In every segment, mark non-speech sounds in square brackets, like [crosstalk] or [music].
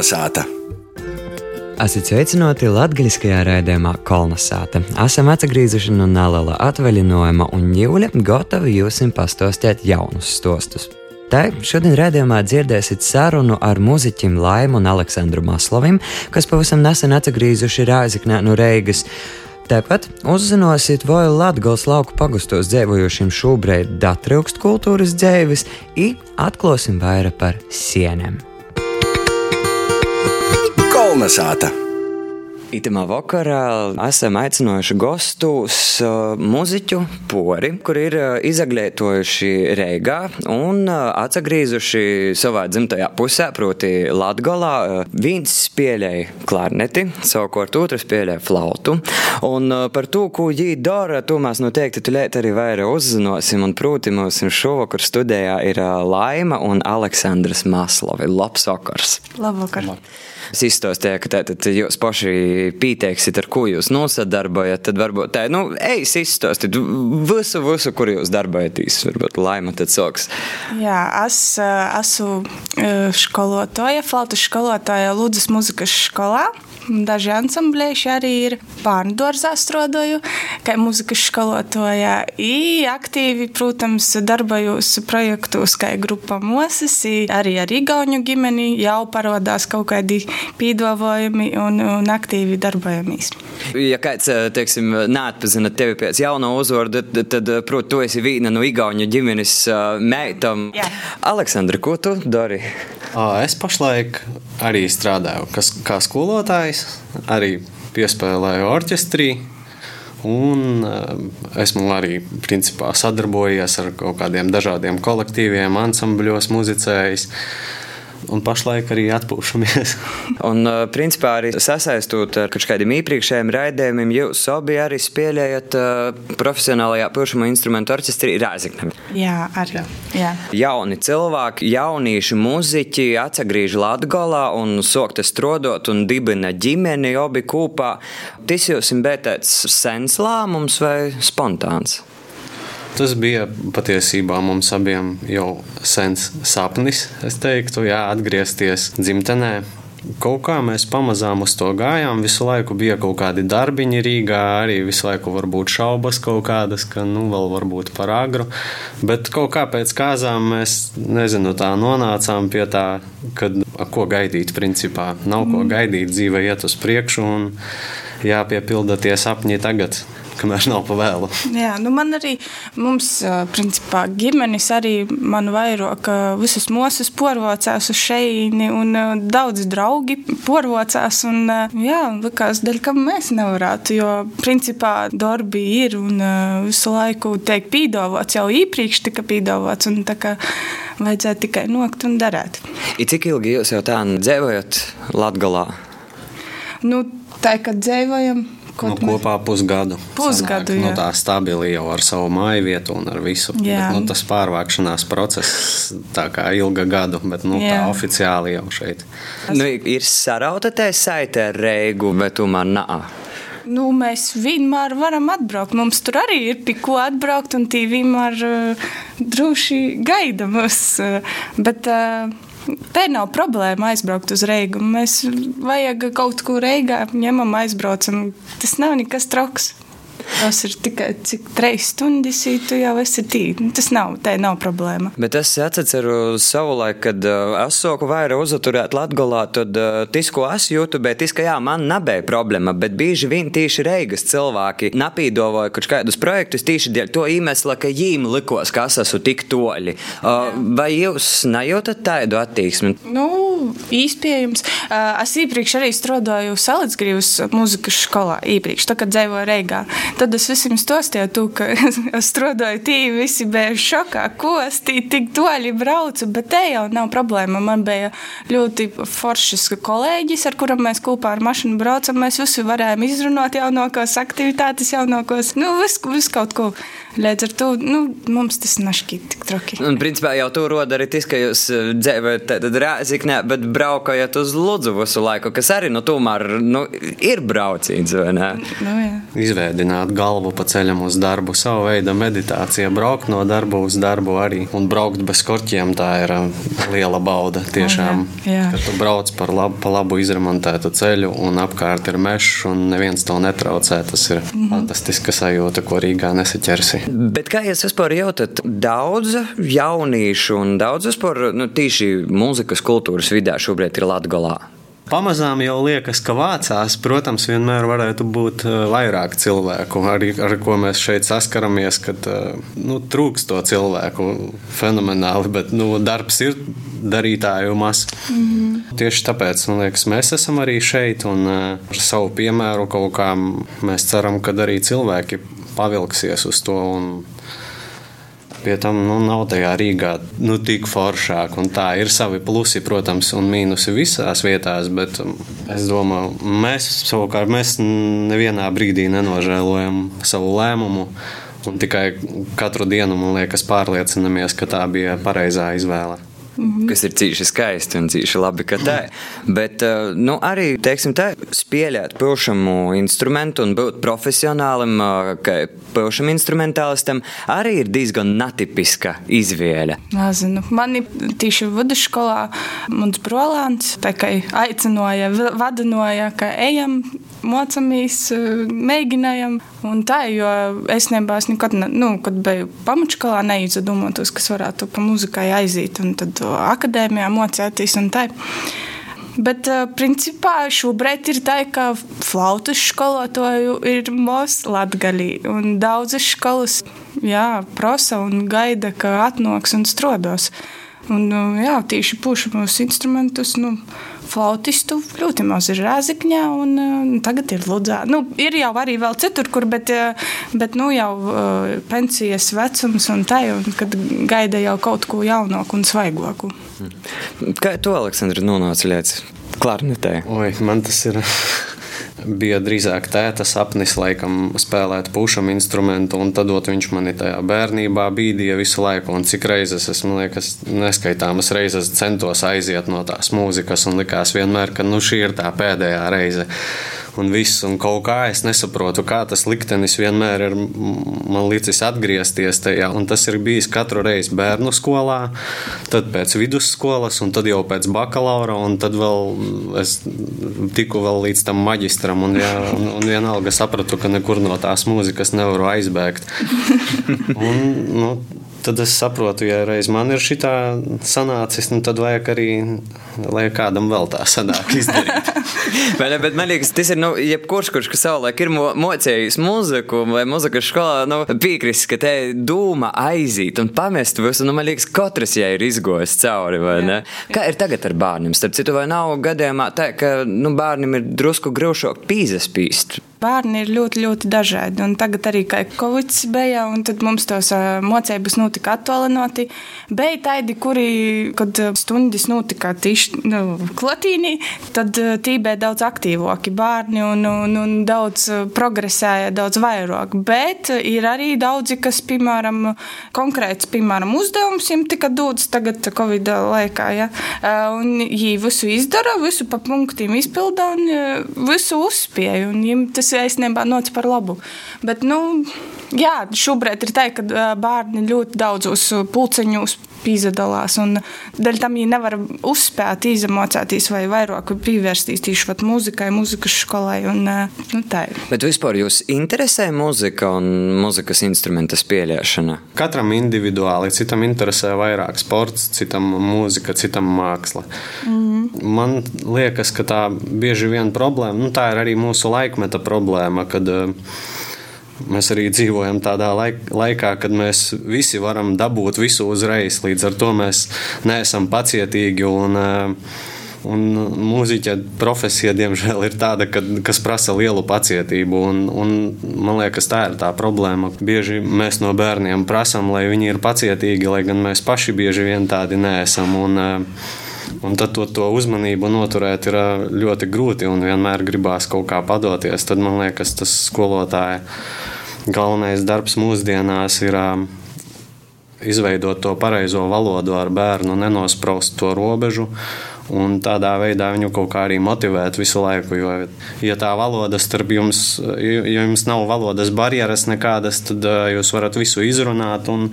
Kolnesāta! Esat sveicināti latgaļiskajā raidījumā Kolnesāta. Esam atgriezuši no neliela atvaļinājuma un ņūļa gatavi jums pastostēt jaunus stostus. Te šodien redzējumā dzirdēsiet sarunu ar muzeķiem Laimu un Aleksandru Maslovim, kas pavisam nesen atgriezuši Rāziknē no Reigas. Tāpat uzzināsiet, vai Latvijas lauku pagustos dzīvojošiem šobrīd datrūkst kultūras dzīves, un atklāsim vairāk par sieniem. Kolnesāta! Itamā vakarā esam aicinājuši gastus uh, muziķu pori, kur ir uh, izaglietojuši Reigā un uh, atgriezuši savā dzimtajā pusē, proti Latgolā. Uh, viens spēlēja klarneti, savukārt otrs spēlēja flautu. Un par to, ko viņi dara, to mēs noteikti tulēt arī vairāk uzzināsim. Un, proti, mums šovakar studijā ir Laima un Aleksandrs Maslovi. Labs vakars! Labvakar! Es izstāstīju, ka tātad jūs paši pieteiksiet, ar ko jūs nosadarbojat. Tad varbūt tā, nu, ej, izstāstiet visu, visu, kur jūs darbojaties. Varbūt laima tad soks. Jā, es esmu skolotāja, flautas skolotāja Lūdzes muzikas skolā. Daži ansamblēši arī ir bērnu dārzā strādāju, kā muzikas skolotāja. I aktīvi, protams, darbojos projektos, kā grupa Moses, arī ar Igauņu ģimeni jau parādās kaut kādi pīdavojumi un, un aktīvi darbojamies. Ja kāds, teiksim, neatpazina tevi pēc jauna uzvārda, tad, tad protams, tu esi viena no Igauņu ģimenes meitam. Jā. Aleksandra, ko tu dari? Es pašlaik arī strādāju kas, kā skolotājs, arī piespēlēju orķestrī. Un esmu arī principā, sadarbojies ar kaut kādiem dažādiem kolektīviem, ansambļos, muzicējis. Un pašlaik arī atpūšamies. [laughs] un, principā, arī sasaistot ar kādiem iepriekšējiem raidījumiem, jūs abi arī spēlējat uh, profesionālajā pušamo instrumentu orķestrī Rāziknē. Jā, arī. Jā. Jauni cilvēki, jaunieši muziķi atgriež Latgolā un sokta strodot un dibina ģimeni obi kopā. Tas jums bija tāds sens lēmums vai spontāns? Tas bija patiesībā mums abiem jau sens sapnis, es teiktu, jā, atgriezties dzimtenē. Kaut kā mēs pamazām uz to gājām. Visu laiku bija kaut kādi darbiņi Rīgā, arī visu laiku varbūt šaubas kaut kādas, ka nu vēl varbūt par agru. Bet kaut kā pēc kāzām mēs, nezinu, tā nonācām pie tā, ka ko gaidīt principā. Nav ko gaidīt, dzīve iet uz priekšu un jāpiepilda tie sapņi tagad kamēr nav pa vēlu. Jā, nu man arī, mums, principā, ģimenes arī man vairo, ka visas mūsas porvocās uz šeini un daudz draugi porvocās un, jā, likās, daļ, kam mēs nevarētu, jo, principā, darbi ir un visu laiku tiek pīdavots, jau iepriekš tika pīdavots un tā kā vajadzētu tikai nokt un darēt. I cik ilgi jūs jau tā dzīvojat Latgalā? Nu, tā, kad dzīvojam, Nu, kopā pusgadu. Pusgadu, Sanāk, nu, tā stabili jau ar savu māju vietu un ar visu. Bet, nu, tas pārvākšanās process tā kā ilga gadu, bet nu, tā Jā. oficiāli jau šeit. Nu, ir sarauta tā saite ar Reigu, bet tomēr nā. Nu, mēs vienmēr varam atbraukt. Mums tur arī ir pie ko atbraukt, un tie vienmēr uh, droši gaida mūs. Uh, bet uh, te nav problēma aizbraukt uz Reigu. Mēs vajag kaut ko Reigā, ņemam, aizbraucam. Tas nav nekas traks. Tas ir tikai cik trīs stundas, ja tu jau esi tīri. Tas nav, tā nav problēma. Bet es atceros savu laiku, kad uh, es soku vairāk uzturēt Latgolā, tad uh, tas, ko es jūtu, bet tas, ka jā, man nebija problēma, bet bieži vien tieši Reigas cilvēki napīdovoja kaut kādus projektus tieši dēļ to iemesla, ka jīm likos, ka es esmu tik toļi. Uh, vai jūs nejūtat tādu attieksmi? Nu, iespējams. Uh, Es iepriekš arī strādāju Salīdzgrības muzikas skolā, iepriekš, tā, kad dzīvoju Reigā. Tad es visiem stāstīju, tu, ka [laughs] es strādāju tīri, visi bija šokā, ko es tik toļi braucu, bet te jau nav problēma. Man bija ļoti foršs kolēģis, ar kuram mēs kopā ar mašīnu braucam. Mēs visi varējām izrunāt jaunākās aktivitātes, jaunākos, nu, visu vis kaut ko. Līdz ar to nu, mums tas nešķiet tik traki. Un, principā, jau tur rodas arī tas, ka jūs eh, dzīvojat Rēziknē, bet braukājat uz Ludzu visu laiku, kas arī nu, tomēr nu, ir braucīgs. Nu, jā. Izveidināt galvu pa ceļam uz darbu, savu veidu meditācija, braukt no darba uz darbu arī. Un braukt bez korķiem tā ir uh, liela bauda. Tiešām, oh, jā, jā. kad tu brauc par labu, pa labu izremontētu ceļu un apkārt ir mežs un neviens to netraucē. Tas ir mm -hmm. fantastiska sajūta, ko Rīgā nesaķersi. Bet kā jūs vispār jūtat? Daudz jauniešu un daudz vispār nu, tīši mūzikas kultūras vidē šobrīd ir Latvijā. Pamazām jau liekas, ka vācās, protams, vienmēr varētu būt uh, vairāk cilvēku, ar, ar ko mēs šeit saskaramies, kad uh, nu, trūkst to cilvēku fenomenāli, bet nu, darbs ir darītāju maz. Mm -hmm. Tieši tāpēc liekas, mēs esam arī šeit un uh, ar savu piemēru kaut kā mēs ceram, ka arī cilvēki pavilksies uz to. Pie tam nu, nav tajā Rīgā nu, tik foršāk. Tā ir savi plusi, protams, un mīnusi visās vietās. Bet um, es domāju, mēs savukārt mēs nevienā brīdī nenožēlojam savu lēmumu. Un tikai katru dienu, man liekas, pārliecinamies, ka tā bija pareizā izvēle. Mm -hmm. kas ir cīši skaisti un cīši labi, ka tā ir. Bet uh, nu, arī, teiksim, tā, spēlēt pilšamu instrumentu un būt profesionālim, uh, kā pilšam instrumentālistam, arī ir diezgan netipiska izvēle. Nezinu, mani tieši vidusskolā mans brolāns aicināja, vadinoja, ka ejam, mocamies, mēģinājam. Un tā, jo es nebās nekad, ne, nu, kad biju pamatskolā, neizdomātos, kas varētu pa muzikai aiziet. Un tad akadēmijā mocēties un tā. Bet, principā, šobrīd ir tā, ka flautas skolotāju ir mūsu latgalī. Un daudzas skolas, jā, prosa un gaida, ka atnoks un strodos. Un, jā, tieši pušamos instrumentus, nu, flautistu ļoti maz ir Rēzikņā, un uh, tagad ir Ludzā. Nu, ir jau arī vēl citur, kur, bet, uh, bet nu, jau uh, pensijas vecums un tā, un kad gaida jau kaut ko jaunāku un svaigoku. Kā tu, Aleksandra, nonāci līdz klarnetē? Oi, man tas ir bija drīzāk tēta sapnis, laikam, spēlēt pušam instrumentu, un tad viņš mani tajā bērnībā bīdīja visu laiku. Un cik reizes es, man liekas, neskaitāmas reizes centos aiziet no tās mūzikas, un likās vienmēr, ka nu, šī ir tā pēdējā reize un viss. Un kaut kā es nesaprotu, kā tas liktenis vienmēr ir man licis atgriezties tajā. Un tas ir bijis katru reizi bērnu skolā, tad pēc vidusskolas, un tad jau pēc bakalaura, un tad vēl es tiku vēl līdz tam maģistram. Un, jā, un, un vienalga sapratu, ka nekur no tās mūzikas nevaru aizbēgt. [laughs] Un, nu, tad es saprotu, ja reiz man ir šī tā sanācis, nu tad vajag arī, lai kādam vēl tā sanāk izdarīt. [laughs] bet, bet man liekas, tas ir, nu, jebkurš, kurš savulaik ir mo mocējis muziku vai muzikas skolā, nu, piekrist, ka te dūma aizīt un pamest visu, nu, man liekas, katrs jau ir izgojis cauri, vai ne? Kā ir tagad ar bērniem? Starp citu, vai nav gadījumā tā, ka, nu, bērniem ir drusku grūšāk pīzespīst? Bērni ir ļoti, ļoti dažādi. Un tagad arī, kad Covid bija, un tad mums tos mocības notika attālināti. Bija tādi, kuri, kad stundas notika tieši nu, klatīnī, tad tī bija daudz aktīvāki bērni un, un, un daudz progresēja, daudz vairāk. Bet ir arī daudzi, kas, piemēram, konkrēts, piemēram, uzdevums viņiem tika dots tagad Covid laikā. Ja? Un viņi visu izdara, visu pa punktiem izpilda un visu uzspēja. Un viņiem tas īstenībā nāca par labu. Bet, nu, jā, šobrīd ir tā, ka bērni ļoti daudzos pulceņos piedalās. Dēļ tam viņi nevar uzspēt, izemocēties vai vairāk pievērsties tieši mūzikai, mūzikas skolai. Un, nu, tā. Bet vispār jūs interesē muzika un mūzikas instrumenta spēlēšana? Katram individuāli, citam interesē vairāk sports, citam mūzika, citam māksla. Mm -hmm. Man liekas, ka tā bieži vien problēma, nu, tā ir arī mūsu laikmeta problēma, kad uh, Mēs arī dzīvojam tādā laikā, kad mēs visi varam dabūt visu uzreiz. Līdz ar to mēs neesam pacietīgi. Un, eh, un mūziķa profesija, diemžēl, ir tāda, ka, kas prasa lielu pacietību. Un, un, man liekas, tā ir tā problēma. Bieži mēs no bērniem prasām, lai viņi ir pacietīgi, lai gan mēs paši bieži vien tādi neesam. Un, eh, Un tad to, to uzmanību noturēt ir ļoti grūti un vienmēr gribās kaut kā padoties. Tad man liekas, tas skolotāja galvenais darbs mūsdienās ir izveidot to pareizo valodu ar bērnu, nenospraust to robežu. Un tādā veidā viņu kaut kā arī motivēt visu laiku. Jo, ja tā valoda starp jums, ja jums nav valodas barjeras nekādas, tad jūs varat visu izrunāt, un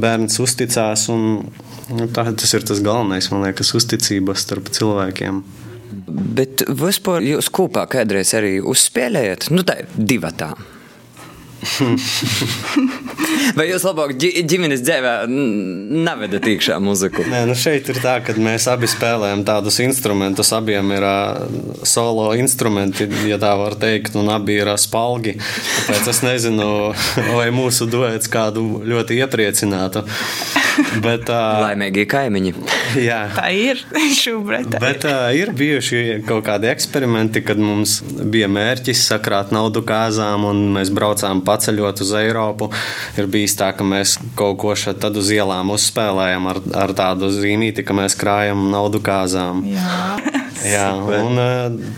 bērns uzticās. Un, nu, tā, tas ir tas galvenais, man liekas, uzticība starp cilvēkiem. Bet vispār jūs kopā kādreiz arī uzspēlējat? Nu, tā ir divi tādi. [laughs] Vai jūs labāk ģimenes dzīvē nevedat iekšā muziku? Nē, nu šeit ir tā, ka mēs abi spēlējam tādus instrumentus. Abiem ir uh, solo instrumenti, ja tā var teikt, un abi ir uh, spalgi. Tāpēc es nezinu, [laughs] vai mūsu duets kādu ļoti iepriecinātu. Bet, uh, Laimīgi kaimiņi. Jā, tā ir [laughs] šobrīd. Tā Bet uh, ir bijuši kaut kādi eksperimenti, kad mums bija mērķis sakrāt naudu kāzām, un mēs braucām paceļot uz Eiropu. Ir bijis tā, ka mēs kaut ko šeit tad uz ielām uzspēlējam ar, ar tādu zīmīti, ka mēs krājam naudu kāzām. Jā. [laughs] Jā, un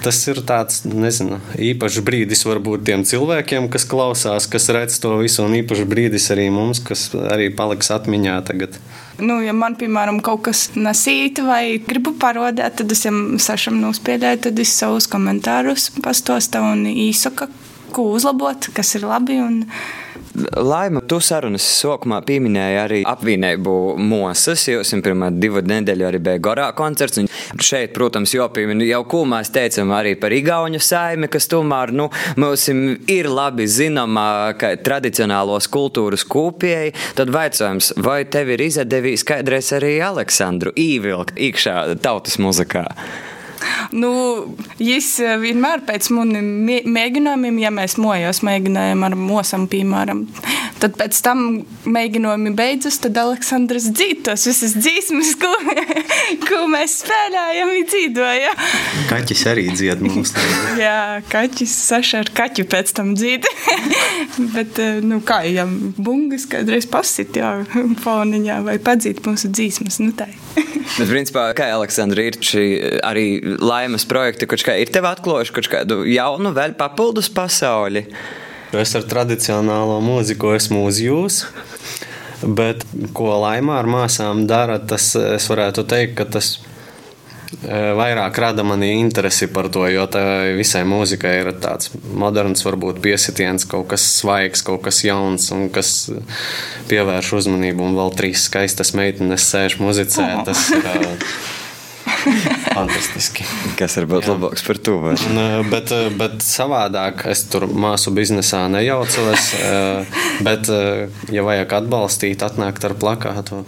tas ir tāds nezinu, īpašs brīdis varbūt tiem cilvēkiem, kas klausās, kas redz to visu, un īpašs brīdis arī mums, kas arī paliks atmiņā tagad. Nu, ja man, piemēram, kaut kas nesīta vai gribu parodēt, tad es viņam sašam nospēlēju, tad es savus komentārus pastostu un īsaku, ko uzlabot, kas ir labi. Un, Laima, tu sarunas sākumā pieminēji arī apvienību Mosas. Jūs pirmā divu nedēļu arī bija Gorā koncerts. Un šeit, protams, jāpiemina jau, ko mēs teicam arī par Igauņu saimi, kas tomēr, nu, mums ir labi zināma, tradicionālos kultūras kūpieji. Tad vaicājums, vai tev ir izdevījis kādreiz arī Aleksandru īvilkt iekšā tautas muzikā? Nu, viņš eh, vienmēr pēc maniem mēģinājumiem, ja mēs mojos mēģinājām ar mosam, piemēram, tad pēc tam mēģinājumi beidzas, tad Aleksandrs dzītos visas dzīsmes, ko, [laughs] ko mēs spēlējam, ir dzīvoja. Kaķis arī dzied mums. [laughs] jā, kaķis saša ar kaķu pēc tam dzīd. [laughs] Bet, eh, nu, kā jau bungas kādreiz pasit, jā, foniņā vai padzīt mūsu dzīsmes, nu tā. [laughs] Bet, principā, kā Aleksandra ir šī arī laimes projekti, kurš kā ir tev atklājuši kaut kādu jaunu, vēl papildus pasauli? Es ar tradicionālo mūziku esmu uz jūs. Bet ko laimā ar māsām dara, tas es varētu teikt, ka tas vairāk rada manī interesi par to, jo visai mūzikai ir tāds moderns, varbūt piesitiens, kaut kas svaigs, kaut kas jauns un kas pievērš uzmanību. Un vēl trīs skaistas meitenes sēž muzicē. Oh. Tas ir [laughs] Fantastiski. Kas var būt labāks par to? Vai? Bet, bet savādāk es tur māsu biznesā nejaucos. Bet, ja vajag atbalstīt, atnākt ar plakātu,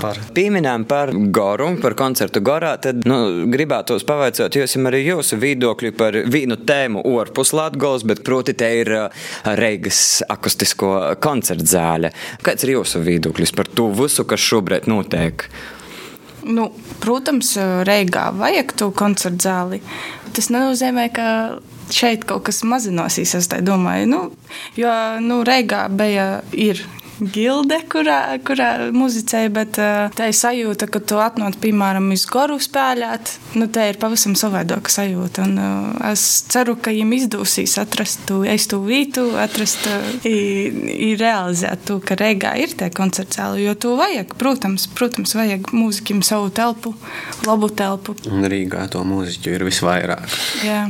par. Pieminām par Goru, par koncertu Gorā, tad nu, gribētos pavaicāt jums arī jūsu viedokļi par vienu tēmu orpus Latgols, bet proti te ir Reigas akustisko koncertu zāle. Kāds ir jūsu viedoklis par to visu, kas šobrīd notiek? Nu, protams, Reigā vajag to koncertu zāli. Tas nenozīmē, ka šeit kaut kas mazinosies. Es domāju, nu, jo nu, Reigā bija ir gilde, kurā, kurā muzicēja, bet uh, tā ir sajūta, ka tu atnāc, piemēram, uz goru spēlēt. Nu, tā ir pavisam savādāka sajūta. Un, uh, es ceru, ka viņiem izdosies atrast to eistu vietu, atrast, uh, realizēt to, ka Reigā ir tie koncerts zāli, jo to vajag. Protams, protams vajag mūziķim savu telpu, labu telpu. Un Rīgā to mūziķu ir visvairāk. Jā.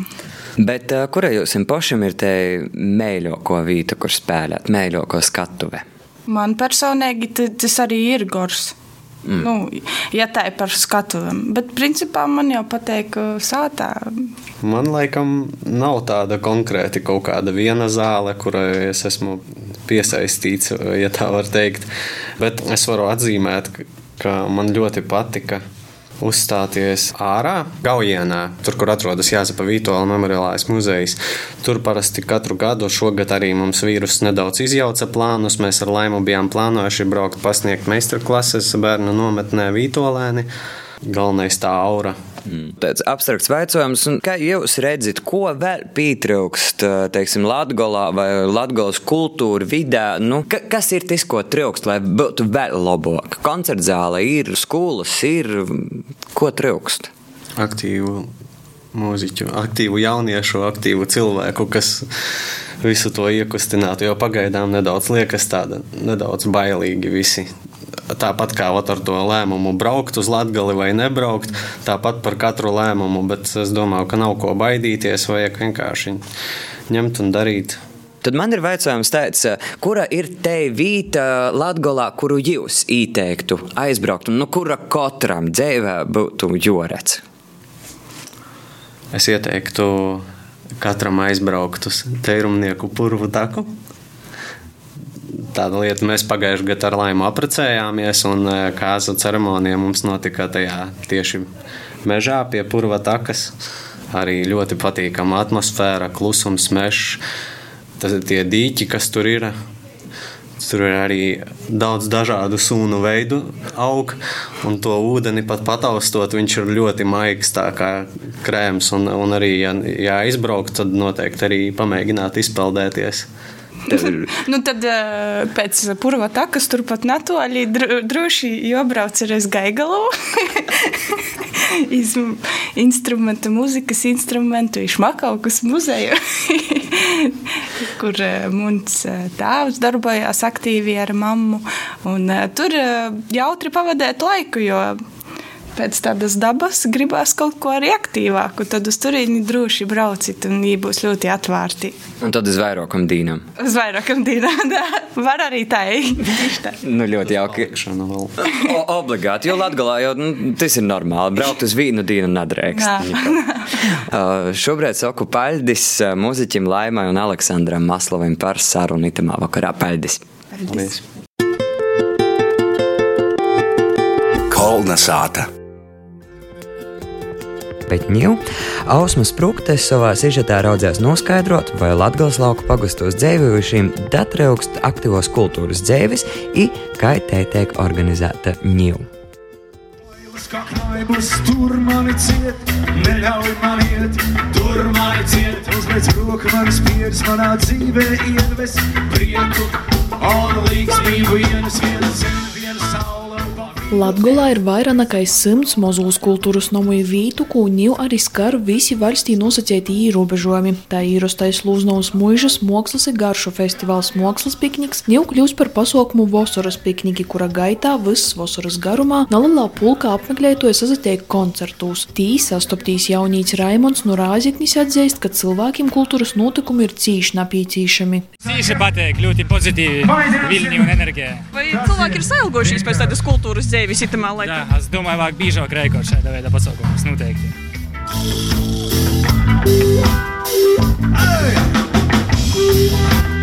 Bet uh, kurai jums pašam ir tā mēļoko vieta, kur spēlēt, mēļoko skatuve? Man personīgi tas arī ir gors. Mm. Nu, ja tā ir par skatuvēm, bet principā man jau patīk sātā. Man laikam nav tāda konkrēti kaut kāda viena zāle, kurai es esmu piesaistīts, ja tā var teikt. Bet es varu atzīmēt, ka man ļoti patika uzstāties ārā, Gaujienā, tur, kur atrodas Jāzepa Vītola memoriālais muzejs. Tur parasti katru gadu, šogad arī mums vīrus nedaudz izjauca plānus. Mēs ar Laimu bijām plānojuši braukt pasniegt meistarklases bērnu nometnē Vītolēni. Galvenais tā aura Mm. Tāds abstrakts jautājums, kā jūs redzat, ko vēl pietrūkst, teiksim, Latvijā vai Latvijas kultūra vidē? Nu, ka, kas ir tas, ko trūkst, lai būtu vēl labāk? Koncertzāle ir, skolas ir, ko trūkst? Aktīvu mūziķu, aktīvu jauniešu, aktīvu cilvēku, kas visu to iekustinātu. Jo pagaidām nedaudz liekas tāda nedaudz bailīgi visi. Tāpat kā ar to lēmumu braukt uz Latviju vai nebraukt, tāpat par katru lēmumu, bet es domāju, ka nav ko baidīties, vajag vienkārši ņemt un darīt. Tad man ir jautājums, tāds, kura ir te vieta Latvijā, kuru jūs ieteiktu aizbraukt, un no kura katram dzīvē būtu jorets? Es ieteiktu katram aizbraukt uz teirumnieku purvu taku. Tāda lieta mēs pagājušajā gadā ar Laimu apprecējāmies, un e, kāzu ceremonija mums notika tajā tieši mežā pie purva takas. Arī ļoti patīkama atmosfēra, klusums, mežs tas ir tie dīķi, kas tur ir. Tur ir arī daudz dažādu sunu veidu, aug, un to ūdeni pat pataustot, viņš ir ļoti maigs, tā kā krēms. Un, un arī, ja, ja aizbraukt, tad noteikti arī pamēģināt izpeldēties. [laughs] nu, tad uh, pēc purva takas turpat natoļi droši jobrauc ar es gaigalu. [laughs] iz instrumentu, mūzikas instrumentu, išmakaukas muzeju, [laughs] kur uh, mums uh, tēvs darbojās aktīvi ar mammu. Un, tur jautri pavadēt laiku, jo pēc tādas dabas gribās kaut ko arī aktīvāku. Tad uz turieni droši brauciet, un viņi būs ļoti atvērti. Un tad uz vairākam dīnam. Uz vairākam dīnam. [laughs] Var arī tā īsti. nu, ļoti jauki. o, obligāti, jo Latgalā jau nu, tas ir normāli. Braukt uz vīnu dīnu nedrēkst. [laughs] uh, šobrīd saku paļdis uh, muziķim Laimai un Aleksandram Maslovim par sarunu itamā vakarā. Paļdis. Paldies. Kolna sāta bet ņū, Ausmas Prūktes savā sižetā raudzēs noskaidrot, vai Latgales lauku pagustos dzēvējušiem datreukst aktīvos kultūras dzēvis i kā te tiek organizēta ņū. Tur mani ciet, neļauj man iet, tur mani ciet, uzliec roku man spiedas, manā dzīvē iedves prieku, un līgsmību vienas, vienas zem, vienas saule. Latgolā ir vairāk nekā simts mazos kultūras namu vietu, ko ņēmu arī skar visi valstī nosacīti ierobežojumi. Tā īrostais Lūznovas mūžas mākslas un garšu festivāls Mākslas pikniks ņēmu kļūst par pasaukumu Vosaras pikniki, kura gaitā visas vasaras garumā nelielā pulka apmeklētoja sazatiek koncertos. Tī sastoptīs jaunīts Raimons no Rāziknis atzīst, ka cilvēkiem kultūras notikumi ir cīši nepieciešami. Cīši patīk, ļoti pozitīvi, viļņi un enerģija. Vai cilvēki ir sailgojušies pēc tādas kultūras dzējas? Sevi sitamā laikā. Jā, es domāju, vajag biežāk rēkot šāda veida pasaukumus noteikti. Hey!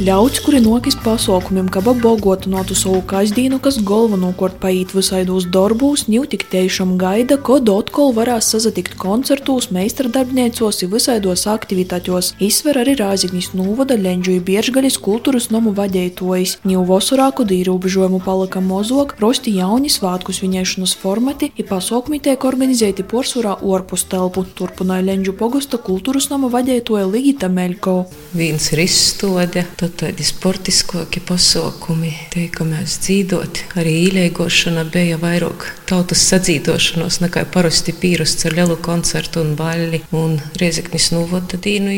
Ļauts, kuri nokis pasaukumiem, kaba bogotunotu savu kasdienu, kas galvenokārt paiet visaidos darbūs, ņū tik tiešām gaida, kod atkal varēs sazatikt koncertos, meistardarbniecos un visaidos aktivitātos. Izsver arī Rāzignis Nūvada Leņģu Biežgaļas kultūras nomu vadētojas. Ņū vasarāku dīrobežojumu palika mozog, rosti jauni svātku svinēšanas formati, i pasaukumi tiek organizēti porsvarā orpus telpu, turpināja Leņģu pogosta kultūras nomu vadētoja Ligita Meļko. Viens ir izstode, tad tādi sportiskāki pasākumi, teikamies dzīvot. Arī īlēgošana bija vairāk tautas sadzīvošanos nekā parasti pīrusts ar lielu koncertu un baļļi. Un Riezeknis novada dīnu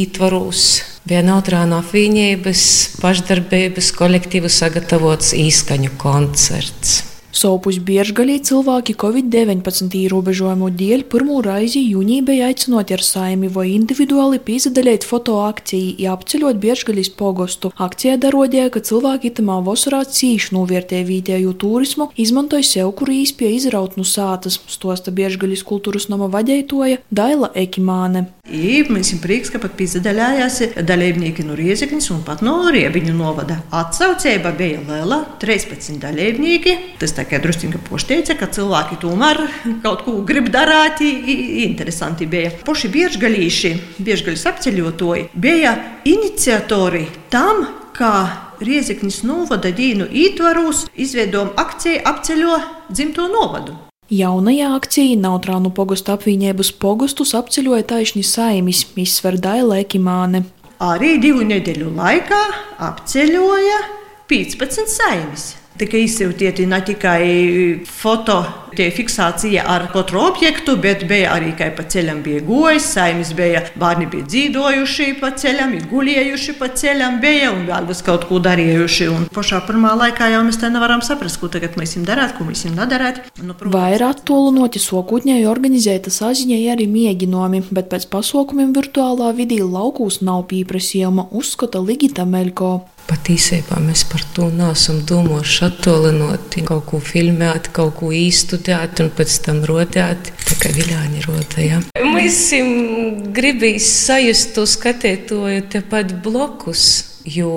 ītvaros. Bija neutrāna apvienības, pašdarbības kolektīvu sagatavots īskaņu koncerts. Sopus Biežgalī cilvēki Covid-19 ierobežojumu dēļ pirmo reizi jūnijā bija aicināti ar saimi vai individuāli pīzadaļēt fotoakciju, apceļot Biežgaļīs pogostu. Akcijā darodēja, ka cilvēki itamā vasarā cīši novērtēja vietēju turismu, izmantoja sev, kur īspēja izraut no sātas, stosta Biežgaļīs kultūras nama vadētoja Daila Ekimāne. I mēs esam prieks, ka pat pīzadaļājās dalībnieki no Riezeknis un pat no Riebiņu novada. Atsaucēba bija liela - 13 dalībnieki. Tas tā kā druskuļi pošteica, ka cilvēki tomēr kaut ko grib darīt. Interesanti bija. Poši biežgalīši, biežgaļas apceļotoji bija iniciatori tam, kā Rieziknis novada dīnu ietvaros izveidojam akciju apceļo dzimto novadu. Jaunajā akcijā Nautrānu pogustu apvienības pogustus apceļoja taisni saimis, izsver Daila Ekimāne. Arī divu nedēļu laikā apceļoja 15 saimes. Tikai izsūtīti ne tikai foto fiksācija ar katru objektu, bet bija arī kā pa ceļam bija gojis, saimnes bija, bērni bija dzīvojuši pa ceļam, gulējuši pa ceļam, bija un vēl vis kaut ko darījuši. Un pašā pirmā laikā jau mēs te nevaram saprast, ko tagad mēs jums darāt, ko mēs jums nedarāt. Nu, Vairāk attālinoti sokūtņēji organizēta saziņai arī mēģinājumi, bet pēc pasaukumiem virtuālā vidī laukūs nav pieprasījuma, uzskata Ligita Meļko. Patiesībā mēs par to neesam domājuši attālinoti. Kaut ko filmēt, kaut ko īstudēt un pēc tam rodēt. Tā kā viļāņi roda. Ja? Mēs gribam sajust to skatītāju tepat blokus, jo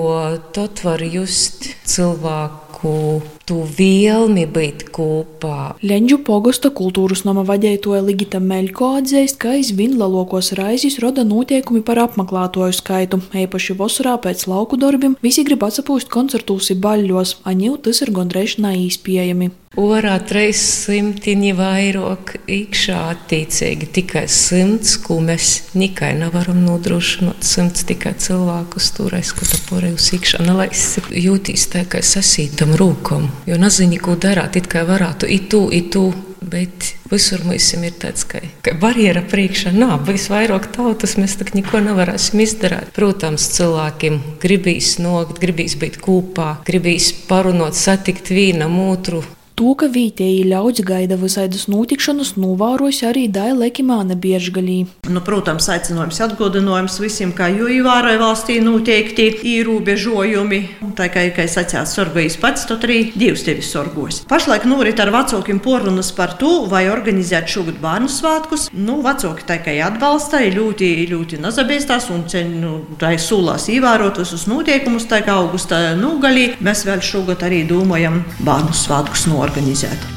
tot var just cilvēku tu vēlmi būt kopā. Leņģu pogosta kultūras nama vadītāja Ligita Meļko atzīst, ka aizvien lielākos raizes roda noteikumi par apmeklētāju skaitu. Īpaši vasarā pēc lauku darbiem visi grib atsapūst koncertūs baļļos, aņu tas ir gandrīz neīspējami. Orā trīs simtiņi vairāk iekšā attiecīgi tikai simts, ko mēs nekai nevaram nodrošināt. Simts tikai cilvēkus turēs, ka tā porējus iekšā nelaists. Jūtīs tā kā sasītam rūkam, jo nezinu, ko darāt, it kā varētu itu, itu. Bet visur mums ir tāds, ka, ka barjera priekšā nav. Visvairāk tautas mēs tā neko nevarēsim izdarīt. Protams, cilvēkiem gribīs nokt, gribīs būt kopā, gribīs parunāt, satikt vienam otru. To, ka vietēji ļaudis gaida visādus notikšanas, novēros arī Daila Lekimāna biežgalī. Nu, protams, aicinājums atgādinājums visiem, kā jau ievēroja valstī noteikti ierobežojumi. Tā kā, kā es atsācu sorgojas pats, tad arī Dievs tevi sorgos. Pašlaik norit ar vecākiem porunas par to, vai organizēt šogad bērnu svētkus. Nu, vecāki tā kā atbalsta, ir ļoti, ļoti nazabēstās un ceļ, nu, tā ir sūlās ievērot visus noteikumus, tā kā augusta nugalī. Mēs vēl šogad arī domājam bērnu svētkus no organizēt.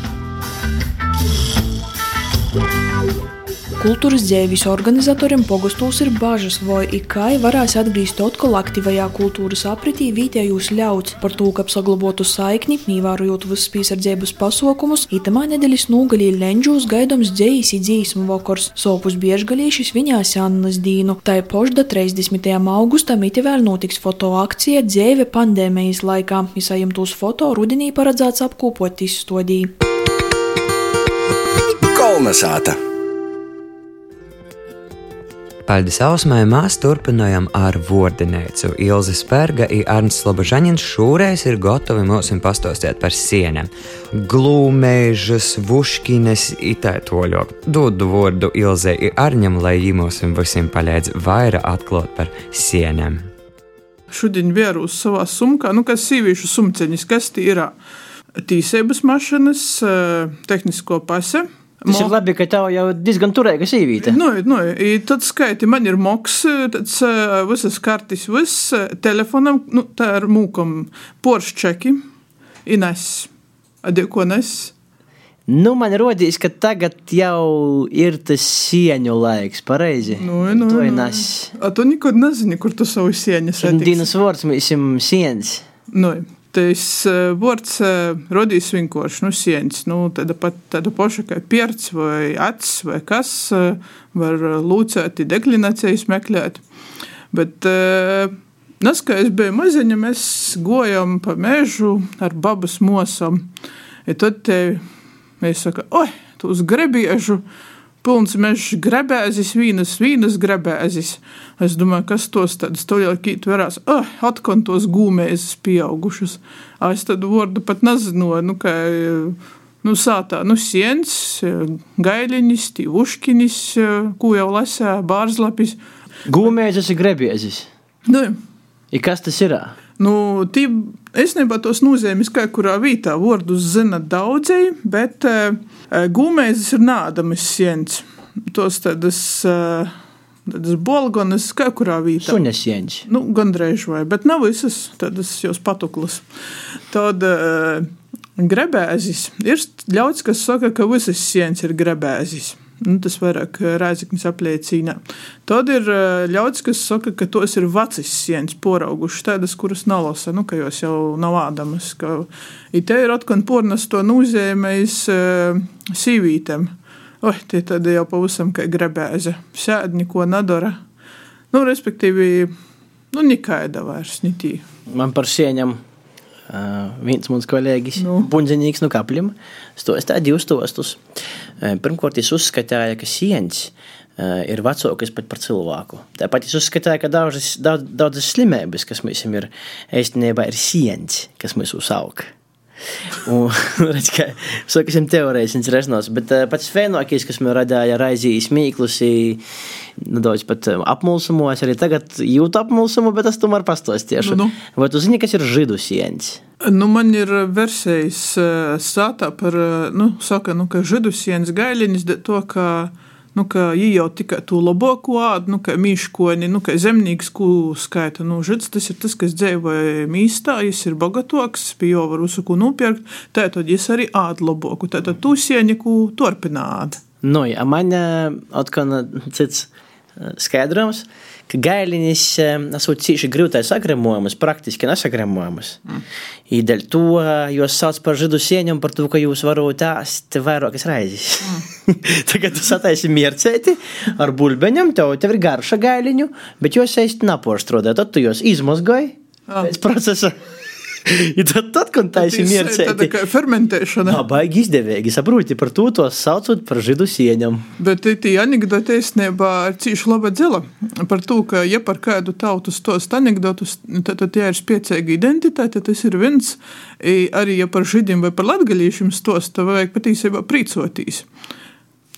Kultūras dzīves organizatoriem pogastūs ir bažas, vai ikai varēs atgriezt atkal aktīvajā kultūras apritī vietējos ļauts par to, ka saglabotu saikni, ievērojot visas piesardzības pasaukumus, itamā nedēļas nūgalī Lenģūs gaidāms dzējas ir dzīsmu vakars, sopus biežgalīšas viņās Annas dīnu. Tā ir pošda 30. augustam ite vēl notiks fotoakcija dzēve pandēmijas laikā, izsajumtos foto rudenī paredzēts apkopot izstodī. Kolnesāta! Paldies Ausmai mēs turpinājam ar vārdinēcu. Ilze Spērga un Arnsts Slobožaņins šoreiz ir gatavi mums pastāstīt par sienām. Glūmēžas, vuškines, itētoļo. Dodu vārdu Ilzei un Arņam, lai jīmos visiem palīdz vairāk atklāt par sienām. Šodien vērus savā sumkā, nu kas sīvīšu sumceņas, kas tī ir tīsības mašinas, tehnisko pase Tas ir labi, ka tev jau diezgan turīga sīvīte. Nu, nu, tad skaiti, man ir moks, tāds visas kartis, viss telefonam, nu, tā ir mūkam Porsche čeki, ines, adie ko nes. Nu, man rodīs, ka tagad jau ir tas sieņu laiks, pareizi. Nu, nu, to nu. nes. A tu nekad nezini, kur tu savu sieņas atiksi. Dienas vārds mēs esam sieņas. Nu, tas vārds radīs vienkārši nu, sienas. Nu, tāda, pat, tāda paša kā pierts vai acis vai kas var lūcēt, deklinācijas meklēt. Bet, Nes, kā es biju maziņa, mēs gājām pa mežu ar babas mosam. Ja tad te mēs sakām, oi, tu uz grebiežu! Pilns mežs grebēzis, vīnas, vīnas grebēzis. Es domāju, kas tos tādas toļākīt varās, ah, oh, atkon tos gūmēzes pieaugušas. Es tad vārdu pat nezinu, nu, ka, nu, sātā, nu, siens, gailiņis, tīvuškinis, ko jau lasē, bārzlapis. Gūmēzes ir grebēzis. Nu, I kas tas ir? Nu, tī, es nebiju tos nozīmes, kā kurā vietā vārdus zina daudzēji, bet uh, gūmēzes ir nādamas siens. Tos tādas. Uh, Tādas bolgonas, kā kurā vietā. Suņas sieņas. Nu, gandrīz vai, bet nav visas tādas jūs patuklas. Tad uh, grebēzis ir ļauts, kas saka, ka visas sieņas ir grebēzis. Nu, tas vairāk rēzaknis apliecina. Tad ir ļauts, kas saka, ka tos ir vecas sienas poraugušas, tādas, kuras nalasa, nu, ka jos jau nav ādamas. Ka, te ir atkal pornas to nozīmējis uh, sīvītēm. Oi, tie tad jau pavisam kā grebēze. Sēd, neko nedara. Nu, respektīvi, nu, nekaida vairs nitī. Man par sieņam Uh, viens mans kolēģis, nu. Bunzenīgs no kapļiem, stostāja divus stostus. Uh, pirmkārt, es uzskatīju, ka sieņas uh, ir vecākas pat par cilvēku. Tāpat es uzskatīju, ka daudzas, daudz, daudzas slimības, kas mums ir īstenībā, ir sieņas, kas mūs uzauga. Un, [laughs] redz, ka sakasim teorētisks rezonans, bet uh, pats fenokis, kas man radīja raizījis mīklus, nedaudz pat apmulsumos, arī tagad jūtu apmulsumu, bet es tomēr pastāstīšu. Nu, nu. Vai tu zini, kas ir židu sieņas? Nu, man ir versijas sātā par, nu, saka, nu, ka židu sieņas gaļiņas, to, ka nu, ka viņi jau tikai to labāko ādu, nu, kā mīškoni, nu, kā zemnieks, ko skaita. Nu, žits, tas ir tas, kas dzīvoja mīstā, viņš ir bagatoks, pie jau var uzsaku nopirkt, tātad viņš arī ādu labāku, tātad tu sieņiku turpināt. Nu, ja man atkal cits skaidrojums, ka gailiņas esot cīši grūtai sagremojamas, praktiski nesagremojamas. Mm. I dēļ to jūs sauc par židu sieņam, par to, ka jūs varat ēst vairākas reizes. Mm. [laughs] Tagad tu sataisi miercēti ar bulbeņam, tev, tev ir garša gailiņu, bet jūs ēst naporstrādē, tad tu jūs izmazgoji pēc procesa. [laughs] I tad, tad kad taisi miercēti. Tā kā fermentēšana. Jā, baigi izdevīgi, saproti, par to tos saucot par židu sieņam. Bet tī anekdote īstenībā ir cīši laba dzela. Par to, ka, ja par kādu tautu stost anekdotus, tad, tad ja ir spiecīga identitāte, tas ir viens. Arī, ja par židim vai par latgaļīšiem stost, tad vajag patīsībā prīcotīs.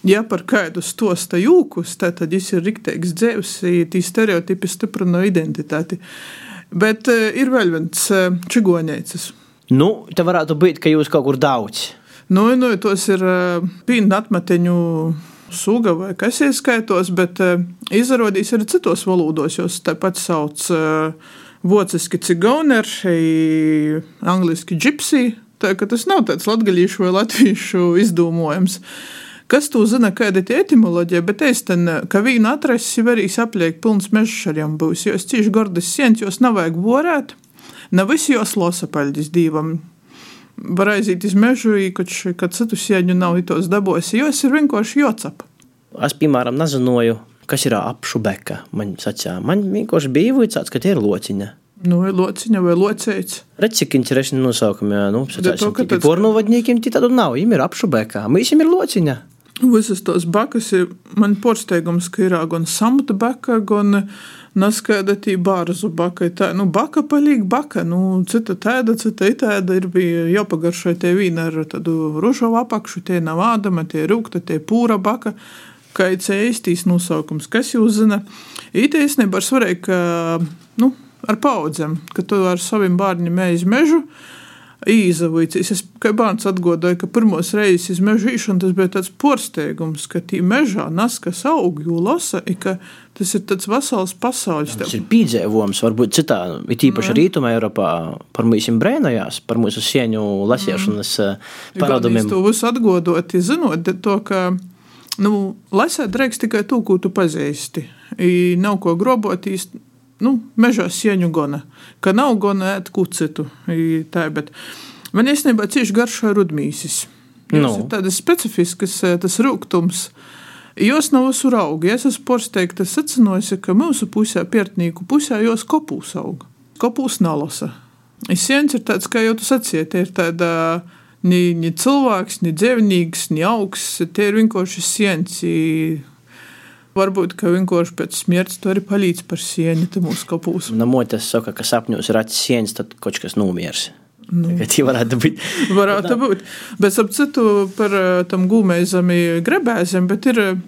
Ja par kādu stosta jūkus, tad viņš ir riktīgs dzēvs, tī stereotipi stiprina identitāti. Bet uh, ir vēl viens uh, čigoņēcis. Nu, te varētu būt, ka jūs kaut kur daudz. Nu, nu tos ir uh, pīna atmeteņu suga vai kas ieskaitos, bet izrādīs arī citos valodos, jo tāpat sauc vociski cigauneri, angliski gypsy. Tā, tas nav tāds latgaļīšu vai latviešu izdomojums. Uh, Kas tu zina, kāda ir etimoloģija, bet es ten, ka vīna atrases var arī apliek pilns mežs ar jām būs, jo es cīši gordas sienas, jos nav vajag borēt, nav visi jos losa paļģis dīvam. Var aiziet iz mežu, kad, kad citu sieņu nav tos dabosi, jo es ir vienkārši jocap. Es, piemēram, nezināju, kas ir apšu beka. Man sacīja, man vienkārši bija vajadzēts, ka tie ir lociņa. Nu, vai lociņa vai locēts. Redz, cik interesanti nosaukumi, nu, pornovadņīkiem, tad nav, viņiem ir apšu beka, mēs viņiem ir lociņa. Visas tos bakas ir man pārsteigums, ka ir gan samta baka, gan naskaida tī bārzu baka. Tā, nu, baka palīk baka, nu, cita tēda, cita itēda ir bija jāpagaršai tie vīna ar tādu ružovu apakšu, tie nav ādama, tie rūkta, tie pūra baka. Kā ir īstīs nosaukums, kas jūs zina? Īstenībā ir svarīgi, ka, nu, ar paudzēm, ka tu ar saviem bērniem ej uz mežu, īzavīcis. Es kā bērns atgādāju, ka pirmos reizes iz mežu īšana tas bija tāds porsteigums, ka tī mežā naskas aug, jo lasa, ka tas ir tāds vesels pasaules. Tas ir pīdzēvums, varbūt citā, it īpaši Rītumē Eiropā par mūsim brēnojās, par mūsu sieņu lasiešanas mm. paradumiem. To visu atgodot, zinot to, ka, nu, lasēt drēks tikai to, ko tu pazīsti. I nav ko grobot īsti nu, mežā sieņu gona, ka nav gona ēt kucitu. Tā, man īstenībā cieši garšo rudmīsis. No. Nu. Tādas specifiskas tas rūgtums. Jos nav visur augi. Es esmu porsteigta secinājusi, ka mūsu pusē, pērtnieku pusē, jos kopūs aug. Kopūs nalasa. Siens ir tāds, kā jau tu sacīji, tie ir tāda ni, ni cilvēks, ni dzīvnieks, ni augs. Tie ir vienkārši siens. Varbūt, ka vienkārši pēc smrts tu arī palīdz par sienu, tad mūsu kapūs. No motes saka, ka sapņos ir acis sienas, tad kaut kas nomiers. Nu, tā varētu būt. varētu būt. Bet ap citu par eh, tam gūmēzami grebēziem, bet ir eh,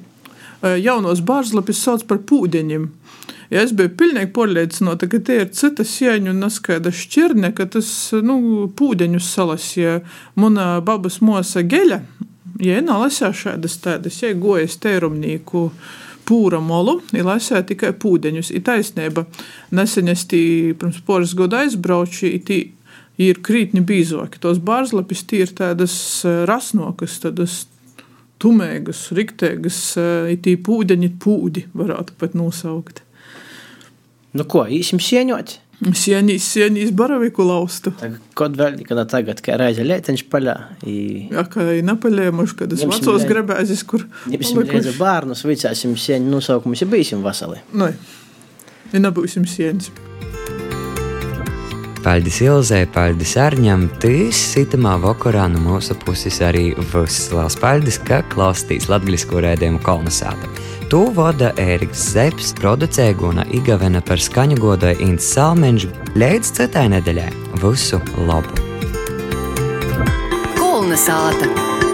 jaunos bārzlapis sauc par pūdeņiem. Ja es biju pilnīgi pārliecināta, ka tie ir cita sieņu un neskaida šķirne, ka tas nu, pūdeņus salasīja. Mana babas mosa geļa, ja nelasīja šādas tādas, ja gojas tērumnīku pūra molu, ir lasīja tikai pūdeņus. Ir taisnība. Nesen es tī pirms poras gadu aizbraucu, ir krītni bīzoki. Tos bārzlapis tī ir tādas eh, rasnokas, tādas tumēgas, riktēgas, eh, it tī pūdeņi pūdi varētu pat nosaukt. Nu ko, īsim sieņot? Sienīs, sienīs baraviku laustu. Kad vēl nekad tagad, kā reize lēteņš paļā. I... Jā, kā ir napaļēmuši, kad es vecos grebēzis, kur. Ņemsim reize bārnus, vicāsim sieņu nosaukumus, ja bijsim vasali. Nē, ja nebūsim sieņas. Paldies Ilzai, paldies Arņam, tīs sitamā vakarā no mūsu puses arī viss. Lielas paldies, ka klausītīs latvisko rēdījumu kolonizāta. To vada Ēriks Zepes, producēja Guna Igavena par skaņu godoja Ints Salmeņš. Līdz citai nedēļai! Visu labu! Kolonizāta!